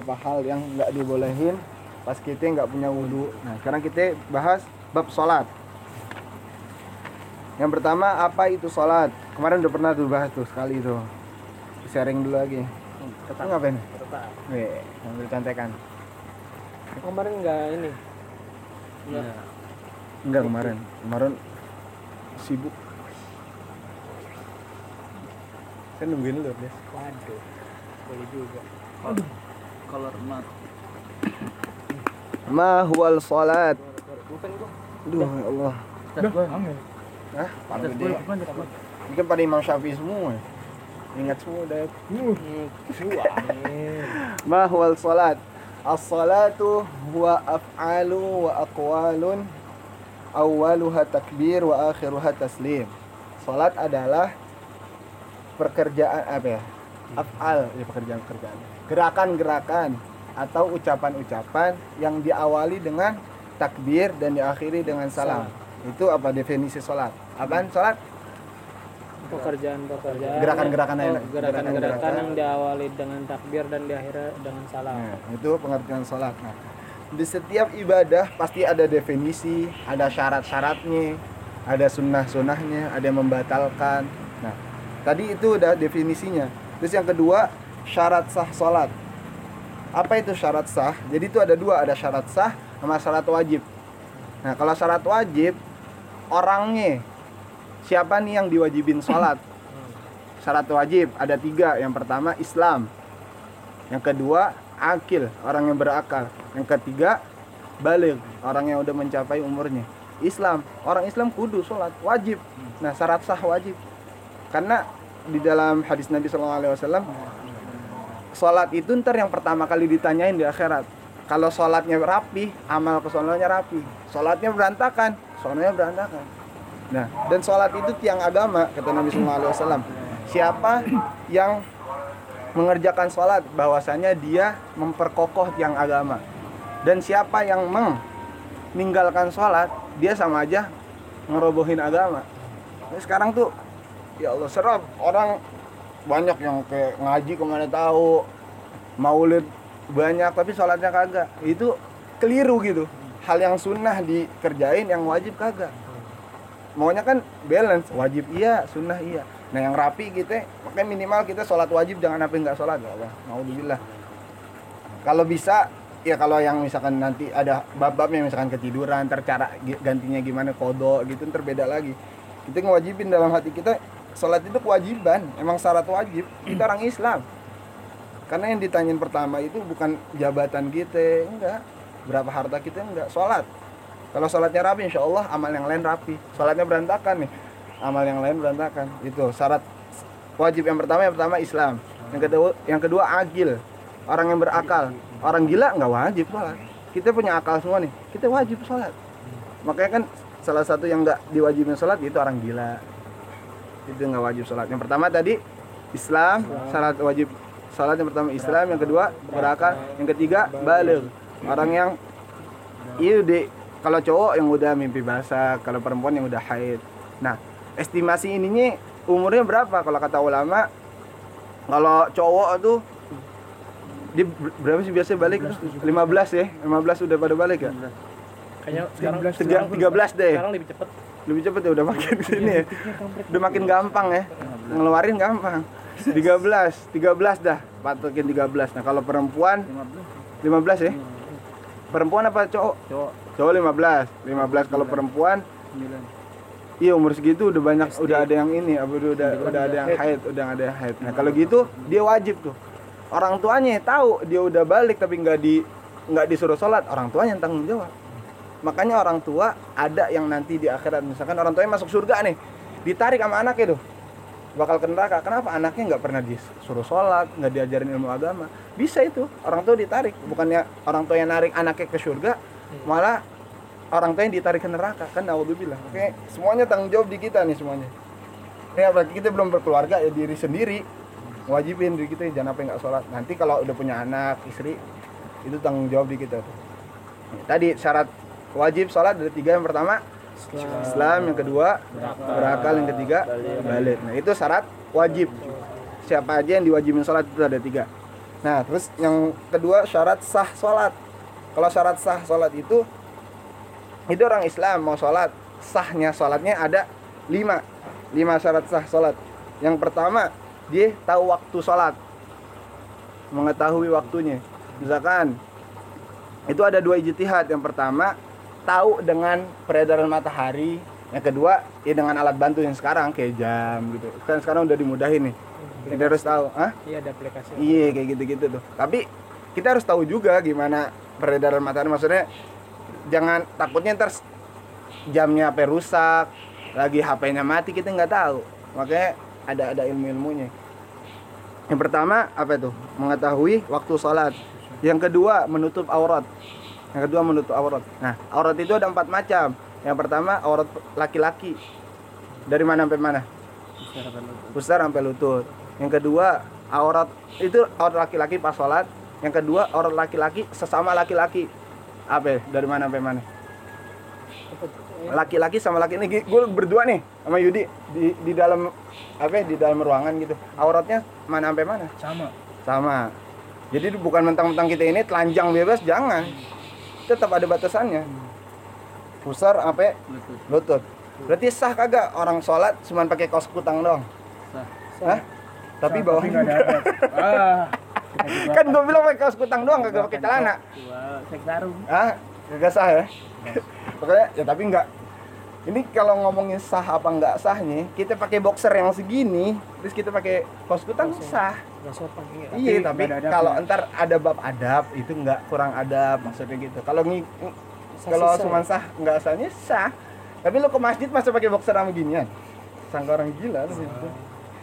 apa hal yang nggak dibolehin pas kita nggak punya wudhu. Nah, sekarang kita bahas bab sholat. Yang pertama apa itu sholat? Kemarin udah pernah tuh bahas tuh sekali itu. Sharing dulu lagi. Itu ngapain? Tetap. Nih, sambil contekan. Kemarin enggak ini. Enggak. Enggak kemarin. Kemarin sibuk. Saya nungguin lu, Des. Waduh. Boleh juga. Color mat. Ma huwal gua. Duh, ya Allah. Hah? Atas gede. Ini kan pada Imam Syafi'i semua. Ingat semua deh. Ma huwal salat? As-salatu huwa af'alu wa aqwalun awwaluha takbir wa akhiruha taslim. Salat adalah pekerjaan apa ya? Af'al, ya pekerjaan-pekerjaan. Gerakan-gerakan atau ucapan-ucapan yang diawali dengan takbir dan diakhiri dengan salam. Itu apa definisi salat? Apaan salat? Pekerjaan-pekerjaan. Gerakan-gerakan Oh, enak. Gerakan-gerakan. yang diawali dengan takbir dan diakhiri dengan salam. Nah, itu pengertian sholat. Nah, di setiap ibadah pasti ada definisi, ada syarat-syaratnya, ada sunnah-sunnahnya, ada yang membatalkan. Nah, tadi itu udah definisinya. Terus yang kedua, syarat sah sholat. Apa itu syarat sah? Jadi itu ada dua, ada syarat sah sama syarat wajib. Nah, kalau syarat wajib, orangnya siapa nih yang diwajibin sholat? Syarat wajib ada tiga. Yang pertama Islam, yang kedua akil, orang yang berakal. Yang ketiga balik, orang yang udah mencapai umurnya. Islam, orang Islam kudu sholat wajib. Nah syarat sah wajib. Karena di dalam hadis Nabi SAW, sholat itu ntar yang pertama kali ditanyain di akhirat. Kalau sholatnya rapi, amal kesononya rapi. Sholatnya berantakan, sononya berantakan. Nah, dan sholat itu tiang agama, kata Nabi SAW. Siapa yang mengerjakan sholat bahwasanya dia memperkokoh tiang agama dan siapa yang meninggalkan sholat dia sama aja ngerobohin agama Nah, sekarang tuh ya Allah serap orang banyak yang kayak ngaji ke mana tahu maulid banyak tapi sholatnya kagak. Itu keliru gitu. Hal yang sunnah dikerjain yang wajib kagak. Maunya kan balance wajib iya sunnah iya. Nah yang rapi kita makanya minimal kita sholat wajib jangan apa nggak sholat ya Allah mau kalau bisa ya kalau yang misalkan nanti ada bab-babnya misalkan ketiduran tercara gantinya gimana kodo gitu ntar beda lagi. Kita ngewajibin dalam hati kita sholat itu kewajiban emang syarat wajib kita orang Islam. Karena yang ditanyain pertama itu bukan jabatan kita enggak. Berapa harta kita enggak. Sholat. Kalau sholatnya rapi insya Allah amal yang lain rapi. Sholatnya berantakan nih. Amal yang lain berantakan. Itu syarat wajib yang pertama yang pertama Islam. Yang kedua yang kedua agil. Orang yang berakal. Orang gila nggak wajib sholat. Kita punya akal semua nih. Kita wajib sholat. Makanya kan salah satu yang nggak diwajibin sholat itu orang gila itu nggak wajib sholat. Yang pertama tadi Islam syarat wajib sholat yang pertama Islam yang kedua berakal yang ketiga balik. Orang yang iya deh kalau cowok yang udah mimpi basah kalau perempuan yang udah haid. Nah estimasi ininya umurnya berapa? Kalau kata ulama kalau cowok tuh dia ber- berapa sih biasanya balik? 15 ya? 15 udah pada balik ya? Kayaknya sekarang Tiga- 13 deh. sekarang lebih cepet. Lebih cepet ya udah makin sini ya. udah makin gampang ya. Ngeluarin gampang. 13 13 dah. Patokin 13 nah kalau perempuan 15 ya. Perempuan apa cowok? Cowok. Cowok 15 15 kalau perempuan? 9. iya umur segitu udah banyak udah ada yang ini apa udah udah, udah ada yang haid udah ada yang haid. Nah kalau gitu dia wajib tuh. Orang tuanya tahu dia udah balik tapi nggak di nggak disuruh sholat orang tuanya yang tanggung jawab makanya orang tua ada yang nanti di akhirat. Misalkan orang tuanya masuk surga nih ditarik sama anaknya tuh. Bakal ke neraka. Kenapa? Anaknya nggak pernah disuruh sholat nggak diajarin ilmu agama. Bisa itu. Orang tua ditarik. Bukannya orang tua yang narik anaknya ke surga malah orang tua yang ditarik ke neraka. Kan naudzubillah. Oke semuanya tanggung jawab di kita nih semuanya. Ya berarti kita belum berkeluarga ya diri sendiri. Wajibin diri kita jangan apa nggak sholat. Nanti kalau udah punya anak istri itu tanggung jawab di kita tuh. Tadi syarat wajib sholat ada tiga yang pertama Islam yang kedua berakal yang ketiga balik nah itu syarat wajib siapa aja yang diwajibin sholat itu ada tiga Nah, terus yang kedua syarat sah sholat. Kalau syarat sah sholat itu itu orang Islam mau sholat sahnya sholatnya ada lima lima syarat sah sholat. Yang pertama dia tahu waktu sholat, mengetahui waktunya. Misalkan itu ada dua ijtihad. Yang pertama tahu dengan peredaran matahari. Yang kedua ya dengan alat bantu yang sekarang kayak jam gitu. Kan sekarang udah dimudahin nih. Kita harus tahu, ah? Iya ada aplikasi. Iya kayak gitu-gitu tuh. Tapi kita harus tahu juga gimana peredaran matahari. Maksudnya jangan takutnya ntar jamnya apa rusak, lagi HP-nya mati kita nggak tahu. Makanya ada ada ilmu-ilmunya. Yang pertama apa itu? Mengetahui waktu sholat. Yang kedua menutup aurat. Yang kedua menutup aurat. Nah aurat itu ada empat macam. Yang pertama aurat laki-laki. Dari mana sampai mana? besar sampai lutut. Yang kedua, aurat itu aurat laki-laki pas sholat. Yang kedua, aurat laki-laki sesama laki-laki. Apa? Dari mana sampai mana? Laki-laki sama laki ini gue berdua nih sama Yudi di di dalam apa? ya, Di dalam ruangan gitu. Auratnya mana sampai mana? Sama. Sama. Jadi bukan mentang-mentang kita ini telanjang bebas, jangan. Tetap ada batasannya. Pusar sampai Lutut. lutut. Berarti sah kagak orang sholat cuman pakai kaos kutang doang? Sah. Hah? Tapi Sah, bawah nggak ada. Ah. kan gue bilang pakai kaos kutang doang kagak pakai celana sarung. ah kagak sah ya pokoknya ya tapi enggak ini kalau ngomongin sah apa enggak sahnya kita pakai boxer yang segini terus kita pakai kaos kutang sah. Nggak sopan iya. iya tapi nggak kalau ntar ada bab adab itu enggak kurang adab maksudnya gitu. Kalau ngi kalau sah. cuma sah enggak sahnya sah. Tapi lu ke masjid masa pakai boxer sama ginian? Sangka orang gila lu gitu.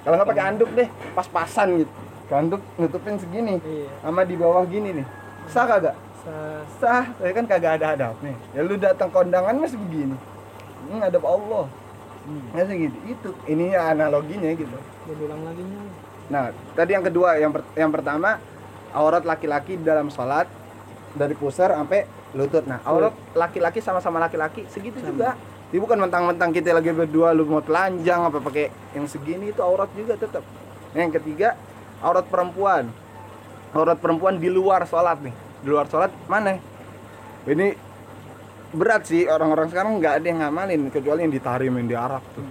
kalau nggak pakai anduk deh pas-pasan gitu. Anduk nutupin segini Iya. sama di bawah gini nih. Sah kagak? Sah. sah saya kan kagak ada adab nih ya lu datang kondangan masih begini adab Allah. Hmm. gitu itu ini analoginya gitu. Dia bilang lagi nah tadi yang kedua yang per- yang pertama aurat laki-laki dalam sholat dari pusar sampai lutut. Nah aurat laki-laki sama-sama laki-laki segitu juga. Jadi bukan mentang-mentang kita lagi berdua lu mau telanjang apa pakai yang segini itu aurat juga tetap yang ketiga aurat perempuan. Aurat perempuan di luar sholat nih. Di luar sholat mana? Ini berat sih orang-orang sekarang nggak ada yang ngamalin kecuali yang ditarim yang diarak tuh.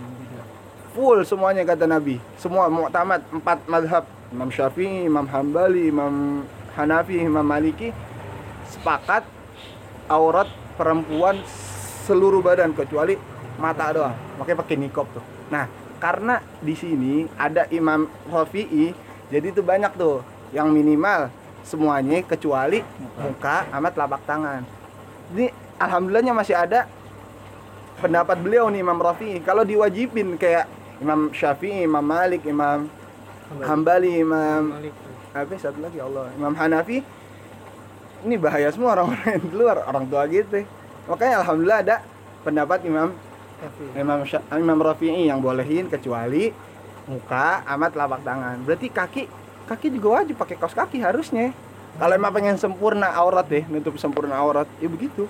Full semuanya kata Nabi. Semua mu'tamad empat madhab. Imam Syafi'i, Imam Hambali, Imam Hanafi, Imam Maliki. Sepakat aurat perempuan seluruh badan kecuali mata doang. Makanya pakai nikob tuh. Nah karena di sini ada Imam Syafi'i jadi itu banyak tuh. Yang minimal semuanya kecuali muka sama telapak tangan. Ini alhamdulillahnya masih ada pendapat beliau nih Imam Rafi'i. Kalau diwajibin kayak Imam Syafi'i, Imam Malik, Imam Hambali, Imam apa satu lagi Allah. Imam Hanafi ini bahaya semua orang-orang yang di luar orang tua gitu. Makanya alhamdulillah ada pendapat Imam Tapi Imam Sya- Imam Rafi'i yang bolehin kecuali muka amat telapak tangan. Berarti kaki kaki juga wajib pakai kaos kaki harusnya. Kalau emang pengen sempurna aurat deh nutup sempurna aurat ya begitu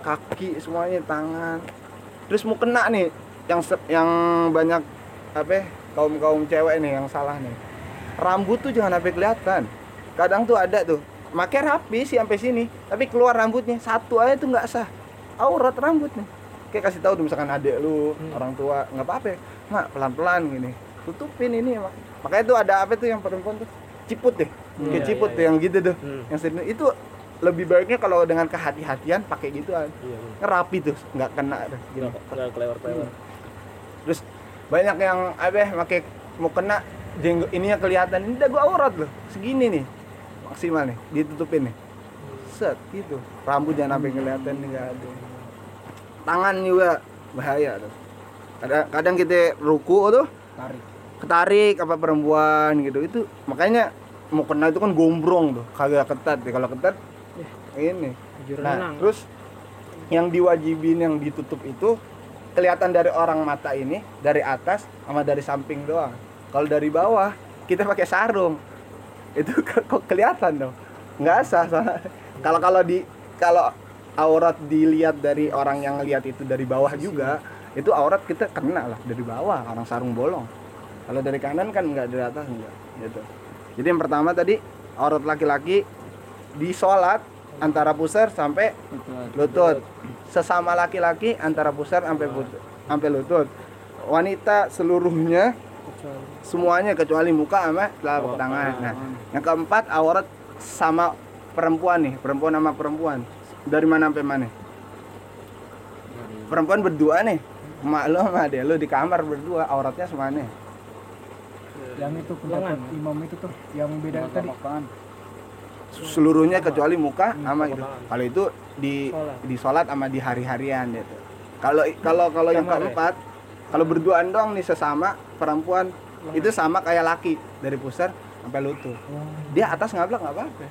kaki semuanya tangan. Terus mau kena nih yang se- yang banyak apa kaum kaum cewek nih yang salah nih. Rambut tuh jangan sampai kelihatan. Kadang tuh ada tuh makai rapi sih sampai sini tapi keluar rambutnya satu aja tuh nggak sah. Aurat rambutnya. Kayak kasih tahu tuh misalkan adek lu Hmm. orang tua nggak apa-apa mak pelan pelan gini. Tutupin ini mak. Makanya tuh ada apa tuh yang perempuan tuh? Ciput deh. Hmm. kayak Iya, ciput iya, tuh iya. yang gitu tuh. Hmm. yang sering itu lebih baiknya kalau dengan kehati-hatian pakai gituan Iya. ngerapi tuh nggak kena tuh. Gila kok. Nggak kelewar-kelewar. terus banyak yang apa pakai mau kena jenggot ininya kelihatan ini dagu aurat loh segini nih maksimal nih ditutupin nih set gitu rambut jangan sampai kelihatan nggak ada tangan juga bahaya tuh kadang, kadang kita ruku tuh Tarik. ketarik apa perempuan gitu itu makanya mau kena itu kan gombrong tuh kagak ketat ya kalau ketat ini Jujur Nah, renang. terus yang diwajibin yang ditutup itu kelihatan dari orang mata ini dari atas sama dari samping doang. Kalau dari bawah kita pakai sarung itu kok kelihatan dong. Nggak sah. Kalau kalau di kalau aurat dilihat dari orang yang lihat itu dari bawah juga itu aurat kita kena lah dari bawah orang sarung bolong. Kalau dari kanan kan nggak dari atas enggak gitu. Jadi yang pertama tadi aurat laki-laki di sholat antara pusar sampai lutut. Sesama laki-laki antara pusar sampai sampai lutut. Wanita seluruhnya Kecuali. semuanya kecuali muka sama telapak tangan. Nah yang keempat aurat sama perempuan nih perempuan sama perempuan. Dari mana sampai mana? Perempuan berdua nih. Emak lo sama adek lo di kamar berdua auratnya semana Yang itu pendapat imam itu tuh yang beda tadi. Seluruhnya kecuali muka sama itu kalau itu di di sholat sama di hari-harian gitu. Kalau kalau kalau yang ya? keempat kalau berduaan dong nih sesama perempuan itu sama kayak laki. Dari pusar sampai lutut. Dia atas ngablak nggak apa-apa.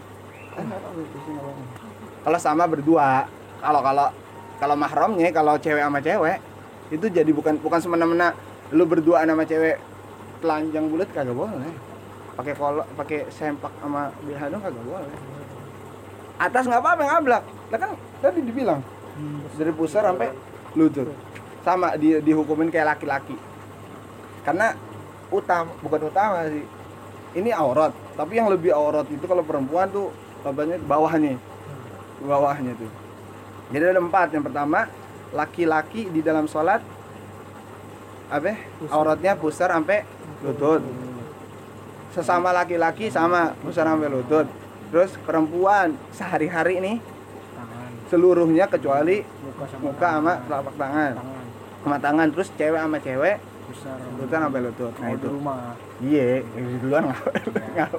kalau sama berdua kalau kalau kalau mahramnya kalau cewek sama cewek itu jadi bukan bukan semena-mena lu berdua sama cewek telanjang bulat kagak boleh pakai kolor pakai sempak sama dong kagak boleh. Atas nggak apa-apa ngablak. Lah kan tadi dibilang dari pusar sampai lutut. Sama di dihukumin kayak laki-laki. Karena utama bukan utama sih. Ini aurat. Tapi yang lebih aurat itu kalau perempuan tuh babanya bawahnya. Bawahnya tuh. Jadi ada empat. Yang pertama laki-laki di dalam sholat apa? Auratnya pusar sampai lutut sesama laki-laki sama pusar sampai lutut terus perempuan sehari-hari nih Tangan, seluruhnya kecuali muka sama muka sama telapak tangan. Tangan. sama tangan terus cewek sama cewek Besar. sampai lutut nah Kalau itu. rumah. iya duluan nggak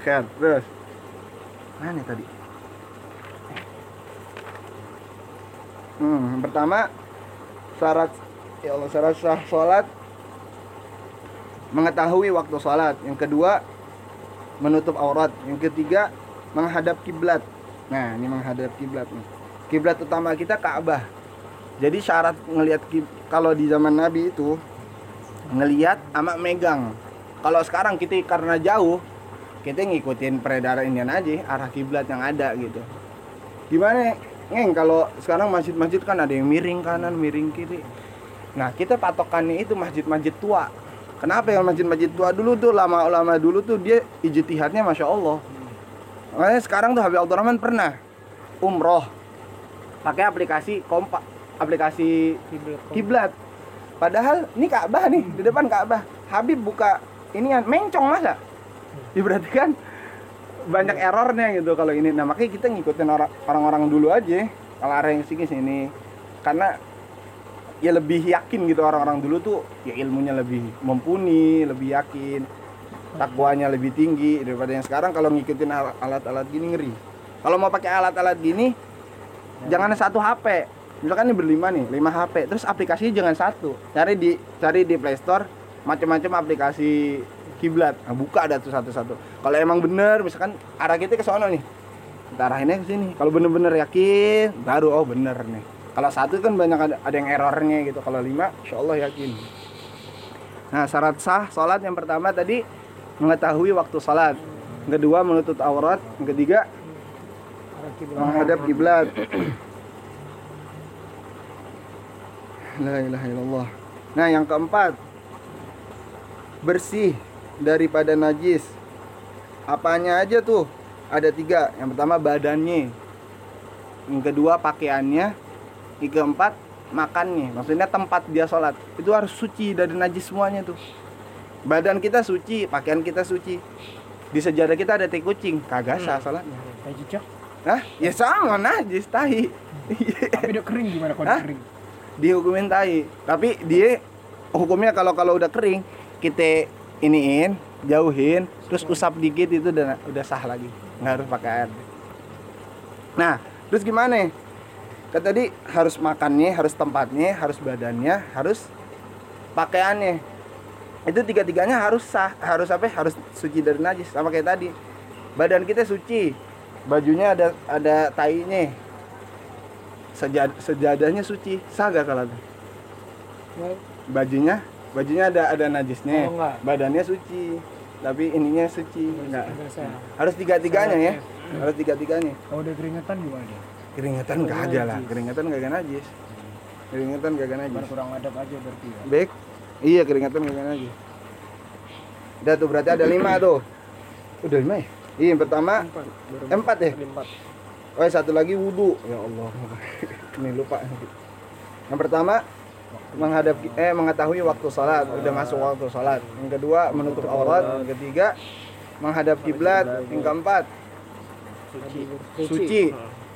kan terus. Mana tadi? Hmm pertama syarat ya Allah syarat sah sholat mengetahui waktu sholat yang kedua menutup aurat. Yang ketiga menghadap kiblat. Nah ini menghadap kiblat nih. Kiblat utama kita Ka'bah. Jadi syarat ngelihat kalau di zaman Nabi itu ngelihat sama megang. Kalau sekarang kita karena jauh kita ngikutin peredaran Indian aja arah kiblat yang ada gitu. Gimana ngeng? Kalau sekarang masjid-masjid kan ada yang miring kanan miring kiri. Nah kita patokannya itu masjid-masjid tua kenapa ya masjid-masjid tua dulu tuh lama-lama dulu tuh dia ijtihadnya masya Allah makanya sekarang tuh Habib Abdurrahman pernah umroh pakai aplikasi kompak aplikasi kiblat. Padahal ini Ka'bah nih, di depan Ka'bah. Habib buka ini kan mencong masa? Ya berarti kan banyak errornya gitu kalau ini. Nah, makanya kita ngikutin orang- orang-orang dulu aja. Kalau ada yang sini sini. Karena ya lebih yakin gitu orang-orang dulu tuh ya ilmunya lebih mumpuni, lebih yakin. Takwanya lebih tinggi daripada yang sekarang. Kalau ngikutin al- alat-alat gini ngeri. Kalau mau pakai alat-alat gini jangan satu HP misalkan ini berlima nih lima HP terus aplikasinya jangan satu. Cari di cari di Play Store macam-macam aplikasi kiblat. Nah, buka ada tuh satu-satu. Kalau emang bener misalkan arah kita ke sono nih. Kita arahinnya ke sini. Kalau bener-bener yakin baru oh bener nih kalau satu kan banyak ada, ada yang errornya gitu kalau lima insya Allah yakin nah syarat sah sholat yang pertama tadi mengetahui waktu sholat yang kedua menutup aurat yang ketiga menghadap kiblat. La ilaha illallah. Nah, yang keempat bersih daripada najis. Apanya aja tuh? Ada tiga. Yang pertama badannya. Yang kedua pakaiannya. Yang keempat makannya. Maksudnya tempat dia sholat. Itu harus suci dari najis semuanya tuh. Badan kita suci, pakaian kita suci. Di sejadah kita ada tai kucing, kagak sah sholatnya. Tai cicak. Hah? Ya sama najis tahi. Tapi udah kering gimana kalau Hah? kering? Dihukumin tahi. Tapi dia hukumnya kalau kalau udah kering kita iniin, jauhin, terus usap dikit itu udah udah sah lagi. Nggak harus pakai air. Nah, terus gimana? Kan tadi harus makannya, harus tempatnya, harus badannya, harus pakaiannya. Itu tiga-tiganya harus sah, harus apa? Harus suci dari najis sama kayak tadi. Badan kita suci, bajunya ada ada tainya. Sejad, sejadahnya suci, sah gak kalau? Bajunya, bajunya ada ada najisnya. Oh, enggak. Badannya suci, tapi ininya suci. Enggak. Harus tiga-tiganya ya. Salatnya. Harus tiga-tiganya. Kalau udah keringetan gimana? Keringetan enggak ada lah, keringetan gak najis. Keringetan gak najis. kurang adab aja berarti ya. Baik. Iya, keringetan gak najis. Udah tuh berarti ada lima tuh. Udah lima ya? Iya, yang pertama Empat. Ya? Empat. Oh, satu lagi wudhu. Ya Allah. Ini lupa. Yang pertama menghadap eh mengetahui waktu salat, udah masuk waktu salat. Yang kedua menutup aurat, yang ketiga menghadap kiblat, yang keempat Suci. suci.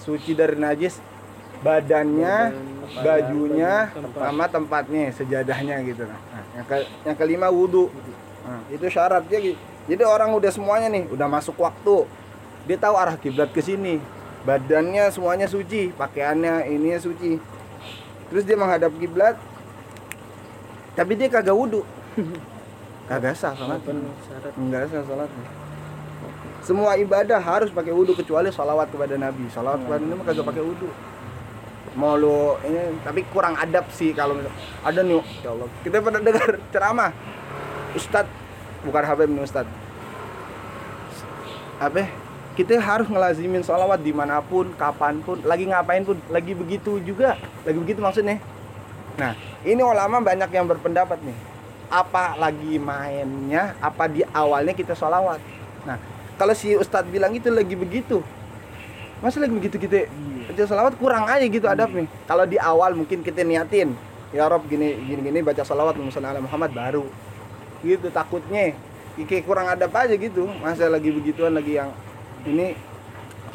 Suci dari najis badannya, bajunya, sama tempatnya, sejadahnya gitu nah. Yang, ke- yang kelima wudhu. Nah, itu syaratnya gitu. Jadi orang udah semuanya nih, udah masuk waktu. Dia tahu arah kiblat ke sini. Badannya semuanya suci, pakaiannya ininya suci. Terus dia menghadap kiblat. Tapi dia kagak wudhu. Kagak sah salat. Enggak sah salatnya. Semua ibadah harus pakai wudhu kecuali salawat kepada Nabi. Salawat kepada Nabi kagak pakai wudhu. Mau lu ini tapi kurang adab sih kalau ada nih ya Allah. Kita pada dengar ceramah. Ustad bukan Habib nih Ustad. Apa? Kita harus ngelazimin salawat di mana pun, kapan pun, lagi ngapain pun, lagi begitu juga, lagi begitu maksudnya. Nah, ini ulama banyak yang berpendapat nih. Apa lagi mainnya, apa di awalnya kita sholawat. Nah, kalau si Ustadz bilang itu lagi begitu, masa lagi begitu kita baca sholawat kurang aja gitu adabnya. Kalau di awal mungkin kita niatin, ya Rob gini gini gini baca sholawat Muhammad Muhammad baru, gitu takutnya kayak kurang adab aja gitu. Masa lagi begituan lagi yang ini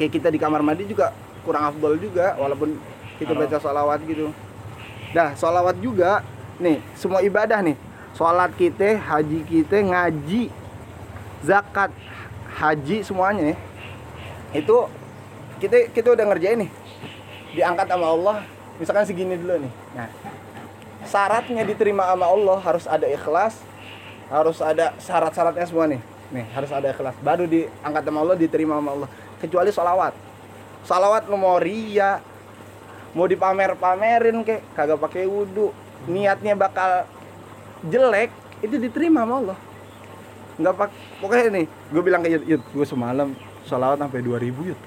kayak kita di kamar mandi juga kurang afdol juga walaupun kita baca sholawat gitu. Nah, sholawat juga nih semua ibadah nih. Sholat kita, haji kita, ngaji, zakat, haji semuanya nih. Itu kita kita udah ngerjain nih. Diangkat sama Allah, misalkan segini dulu nih. Nah, syaratnya diterima sama Allah harus ada ikhlas, harus ada syarat-syaratnya semua nih. Nih, harus ada ikhlas. Baru diangkat sama Allah, diterima sama Allah. Kecuali sholawat. Sholawat lu mau ria, mau dipamer-pamerin kek, kagak pakai wudhu, niatnya bakal jelek, itu diterima sama Allah. Nggak pak, pokoknya nih, gue bilang ke Yud, Yud gue semalam sholawat sampai 2000 Yud.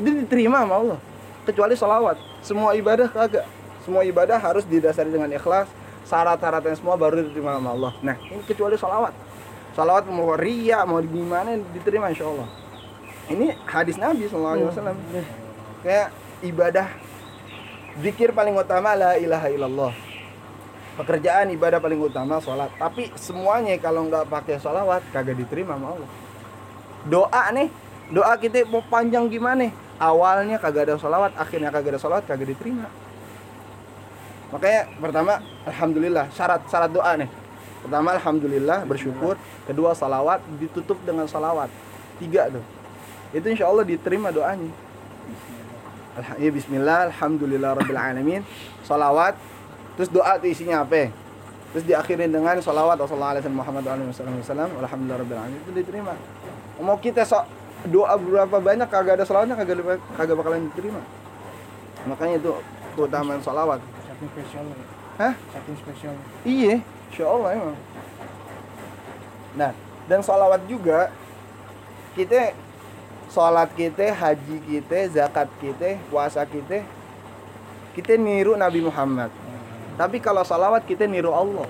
Itu diterima sama Allah. Kecuali sholawat. Semua ibadah kagak. Semua ibadah harus didasari dengan ikhlas. Syarat-syaratnya semua baru diterima sama Allah. Nah, ini kecuali sholawat. Sholawat mau ria, mau gimana diterima insya Allah. Ini hadis Nabi SAW. Kayak ibadah Zikir paling utama la ilaha illallah. Pekerjaan ibadah paling utama sholat. Tapi semuanya kalau nggak pakai sholawat kagak diterima sama Allah. Doa nih, doa kita mau panjang gimana? Awalnya kagak ada sholawat, akhirnya kagak ada sholawat kagak diterima. Makanya pertama alhamdulillah syarat syarat doa nih. Pertama alhamdulillah bersyukur, kedua salawat ditutup dengan salawat. Tiga tuh. Itu insya Allah diterima doanya. Alha- ya bismillah, alhamdulillah rabbil alamin. Salawat, terus doa tuh isinya apa? Terus diakhirin dengan salawat Rasulullah alaihi Muhammad alaihi wasallam, alhamdulillah rabbil alamin itu diterima. Mau kita sok doa berapa banyak kagak ada salawatnya kagak kagak bakalan diterima. Makanya itu keutamaan salawat. Saking spesial. Hah? Saking spesial. Iya, insya Allah emang. Nah, dan sholawat juga kita sholat kita, haji kita, zakat kita, puasa kita, kita niru Nabi Muhammad. Tapi kalau sholawat kita niru Allah.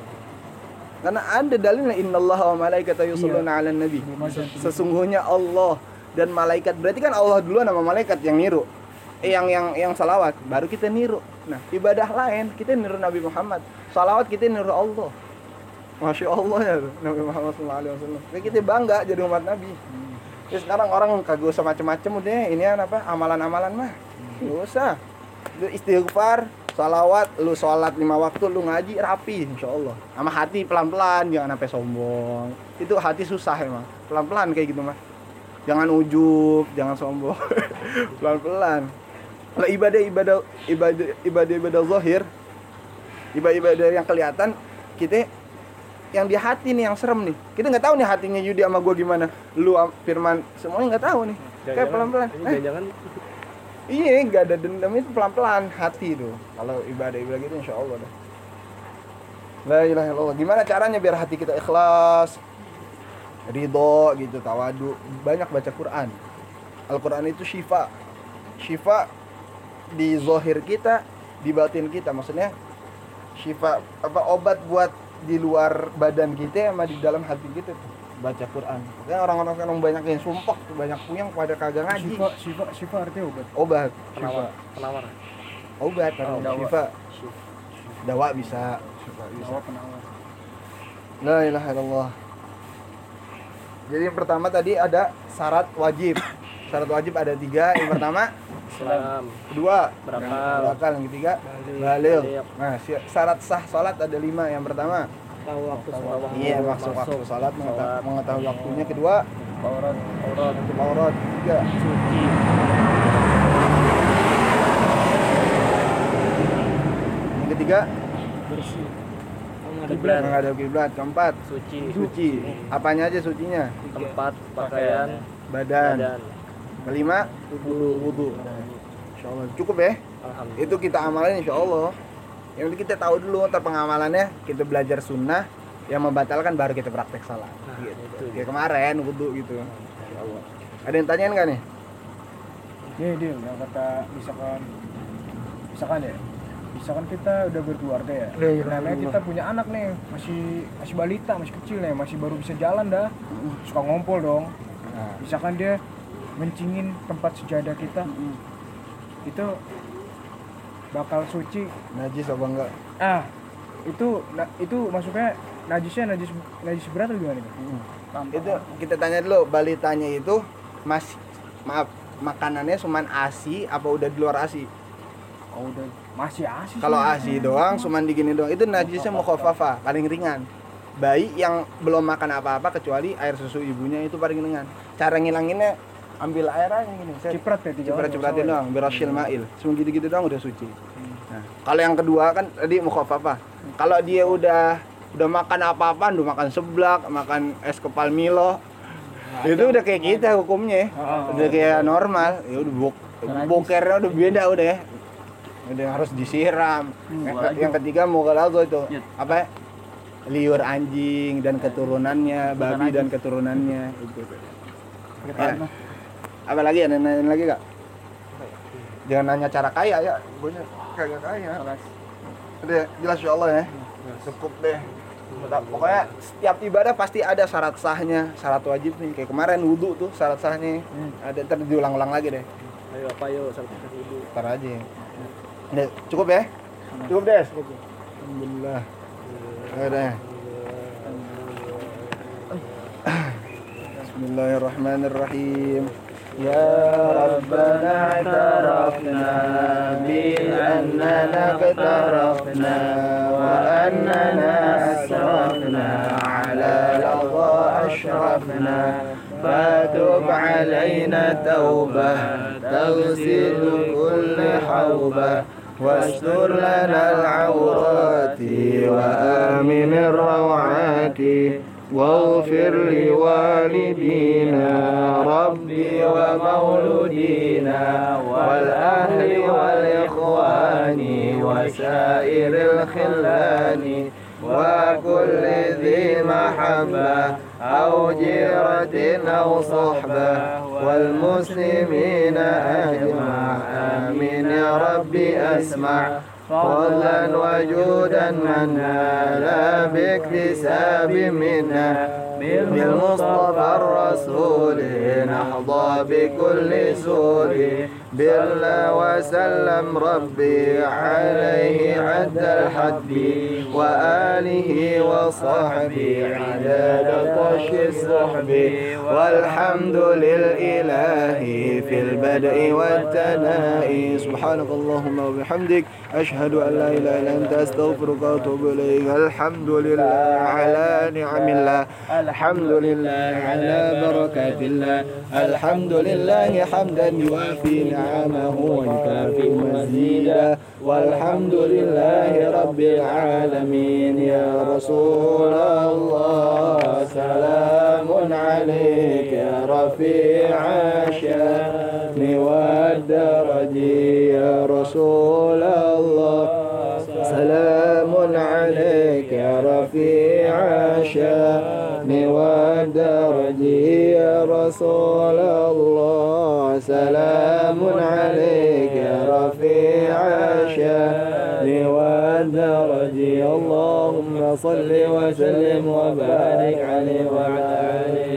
Karena ada dalilnya innallaha wa malaikatahu yusholluna 'alan nabi. Sesungguhnya Allah dan malaikat berarti kan Allah duluan sama malaikat yang niru. Eh, yang yang yang salawat baru kita niru. Nah, ibadah lain kita niru Nabi Muhammad. Salawat kita niru Allah. Masya Allah ya Nabi Muhammad SAW. Kayak kita bangga jadi umat Nabi. Ya sekarang orang kagak usah macem-macem udah ini apa amalan-amalan mah. Gak usah. Istighfar, salawat, lu sholat lima waktu, lu ngaji rapi insya Allah. Sama hati pelan-pelan, jangan sampai sombong. Itu hati susah emang. Pelan-pelan kayak gitu mah. Jangan ujub, jangan sombong. pelan-pelan. Kalau ibadah ibadah ibadah ibadah ibadah zahir, ibadah ibadah yang kelihatan kita yang di hati nih yang serem nih. Kita nggak tahu nih hatinya Yudi sama gua gimana. Lu Firman semuanya nggak tahu nih. Kayak pelan-pelan. Ini Eh, jangan Iya, nggak ada dendam itu pelan-pelan hati tuh. Kalau ibadah-ibadah gitu insya Allah dah. La ilaha illallah. Gimana caranya biar hati kita ikhlas, ridho gitu, tawadu. Banyak baca Quran. Al-Quran itu syifa. Syifa di zohir kita, di batin kita. Maksudnya syifa apa obat buat di luar badan kita sama di dalam hati kita. tuh. Baca Quran. Makanya orang-orang sekarang banyak yang sumpah, banyak puyeng pada kagak ngaji. Syifa, syifa, syifa artinya obat. Obat, Penawar. Penawar. obat, Oh, dawa. syifa. Dawa bisa, syifa bisa. Dawa penawar. La ilaha illallah. Jadi yang pertama tadi ada syarat wajib. Syarat wajib ada tiga. Yang pertama, Islam. kedua, Berakal. berakal. Yang ketiga, balil. Nah, syarat sah sholat ada lima. Yang pertama, Tahu waktu sholat. iya maksud waktu sholat, mengeta- Sholat. mengetahui waktunya. Kedua, Aurat. Aurat. aurat. Tiga, Suci. yang ketiga, Bersih. Kiblat. menghadap kiblat. Keempat, Suci. suci. Apanya aja sucinya? Tempat pakaian. Badan. Badan. Kelima, Wudhu. wudhu. Insya Allah cukup ya. Alhamdulillah. itu kita amalin insya Penting kita tahu dulu ntar pengamalannya kita belajar sunnah yang membatalkan baru kita praktek salat Nah, gitu. itu. kayak kemarin wudhu gitu Allah. ada yang tanyain nggak nih Nih dia yang kata misalkan misalkan ya misalkan kita udah berkeluarga ya La ilaha namanya illallah. kita punya anak nih masih masih balita masih kecil nih masih baru bisa jalan dah suka ngompol dong nah, misalkan dia mencingin tempat sejadah kita itu bakal suci. Najis apa enggak? Ah itu itu masuknya najisnya najis najis berat atau gimana nih? Itu kita tanya dulu balitanya itu masih maaf makanannya cuman asi apa udah di luar asi? Oh udah masih asis kalau asi doang cuman digini doang. Itu najisnya mukhafafa paling ringan. Bayi yang belum makan apa-apa kecuali air susu ibunya itu paling ringan. Cara ngilanginnya ambil air aja gini. Set. ciprat ya ciprat cipratin ya? doang birasyil mail. Cuma gitu gitu doang udah suci. Nah kalau yang kedua kan tadi mukhafafa kalau dia udah udah makan apa-apa udah makan seblak makan es kepal milo itu udah kayak kita hukumnya. Ah, ah, udah kayak normal. Ya udah bok bokernya udah beda udah ya. Udah harus disiram. Hmm, yang, yang ketiga mughaladzah itu. Apa? Ya? liur anjing dan keturunannya babi dan keturunannya. Itu Ya. Apa lagi? Ya nanya lagi kak jangan nanya cara kaya ya. Gue kagak kaya udah jelas ya Allah ya. Cukup deh. Pokoknya setiap ibadah pasti ada syarat sahnya syarat wajib nih. Kayak kemarin wudhu tuh syarat sahnya. Ada ntar diulang-ulang lagi deh. Ayo apa yuk sertifikat dulu. ntar aja. Udah cukup ya? Cukup deh? Alhamdulillah. Udah Bismillahirrahmanirrahim Ya Rabbana اعترفنا بأننا اقترفنا وأننا أسرفنا على لظى أشرفنا فتب علينا توبة تغسل كل حوبة واستر لنا العورات وآمن الروعات. واغفر لوالدينا ربي ومولودينا والأهل والإخوان وسائر الخلان وكل ذي محبة أو جيرة أو صحبة والمسلمين أجمع. آمين يا ربي أسمع. فضلا وجودا منا لا باكتساب منا بالمصطفى الرسول نحظى بكل سول بالله وسلم ربي عليه عد الحد وآله وصحبه عدد طش السحب. والحمد للإله في البدء والتنائي سبحانك اللهم وبحمدك أشهد أن لا إله إلا أنت أستغفرك وأتوب إليك. الحمد لله على نعم الله. الحمد لله على بركات الله. الحمد لله حمدا يوافي نعمه ويكافئ مزيدا. والحمد لله رب العالمين. يا رسول الله سلام عليك يا رفيع الشأن. والدرج يا رسول الله سلام عليك يا رفيع الشأن. والدرج يا رسول الله. سلام عليك رفيع الشأن. والدرج اللهم صل وسلم وبارك عليه وعلى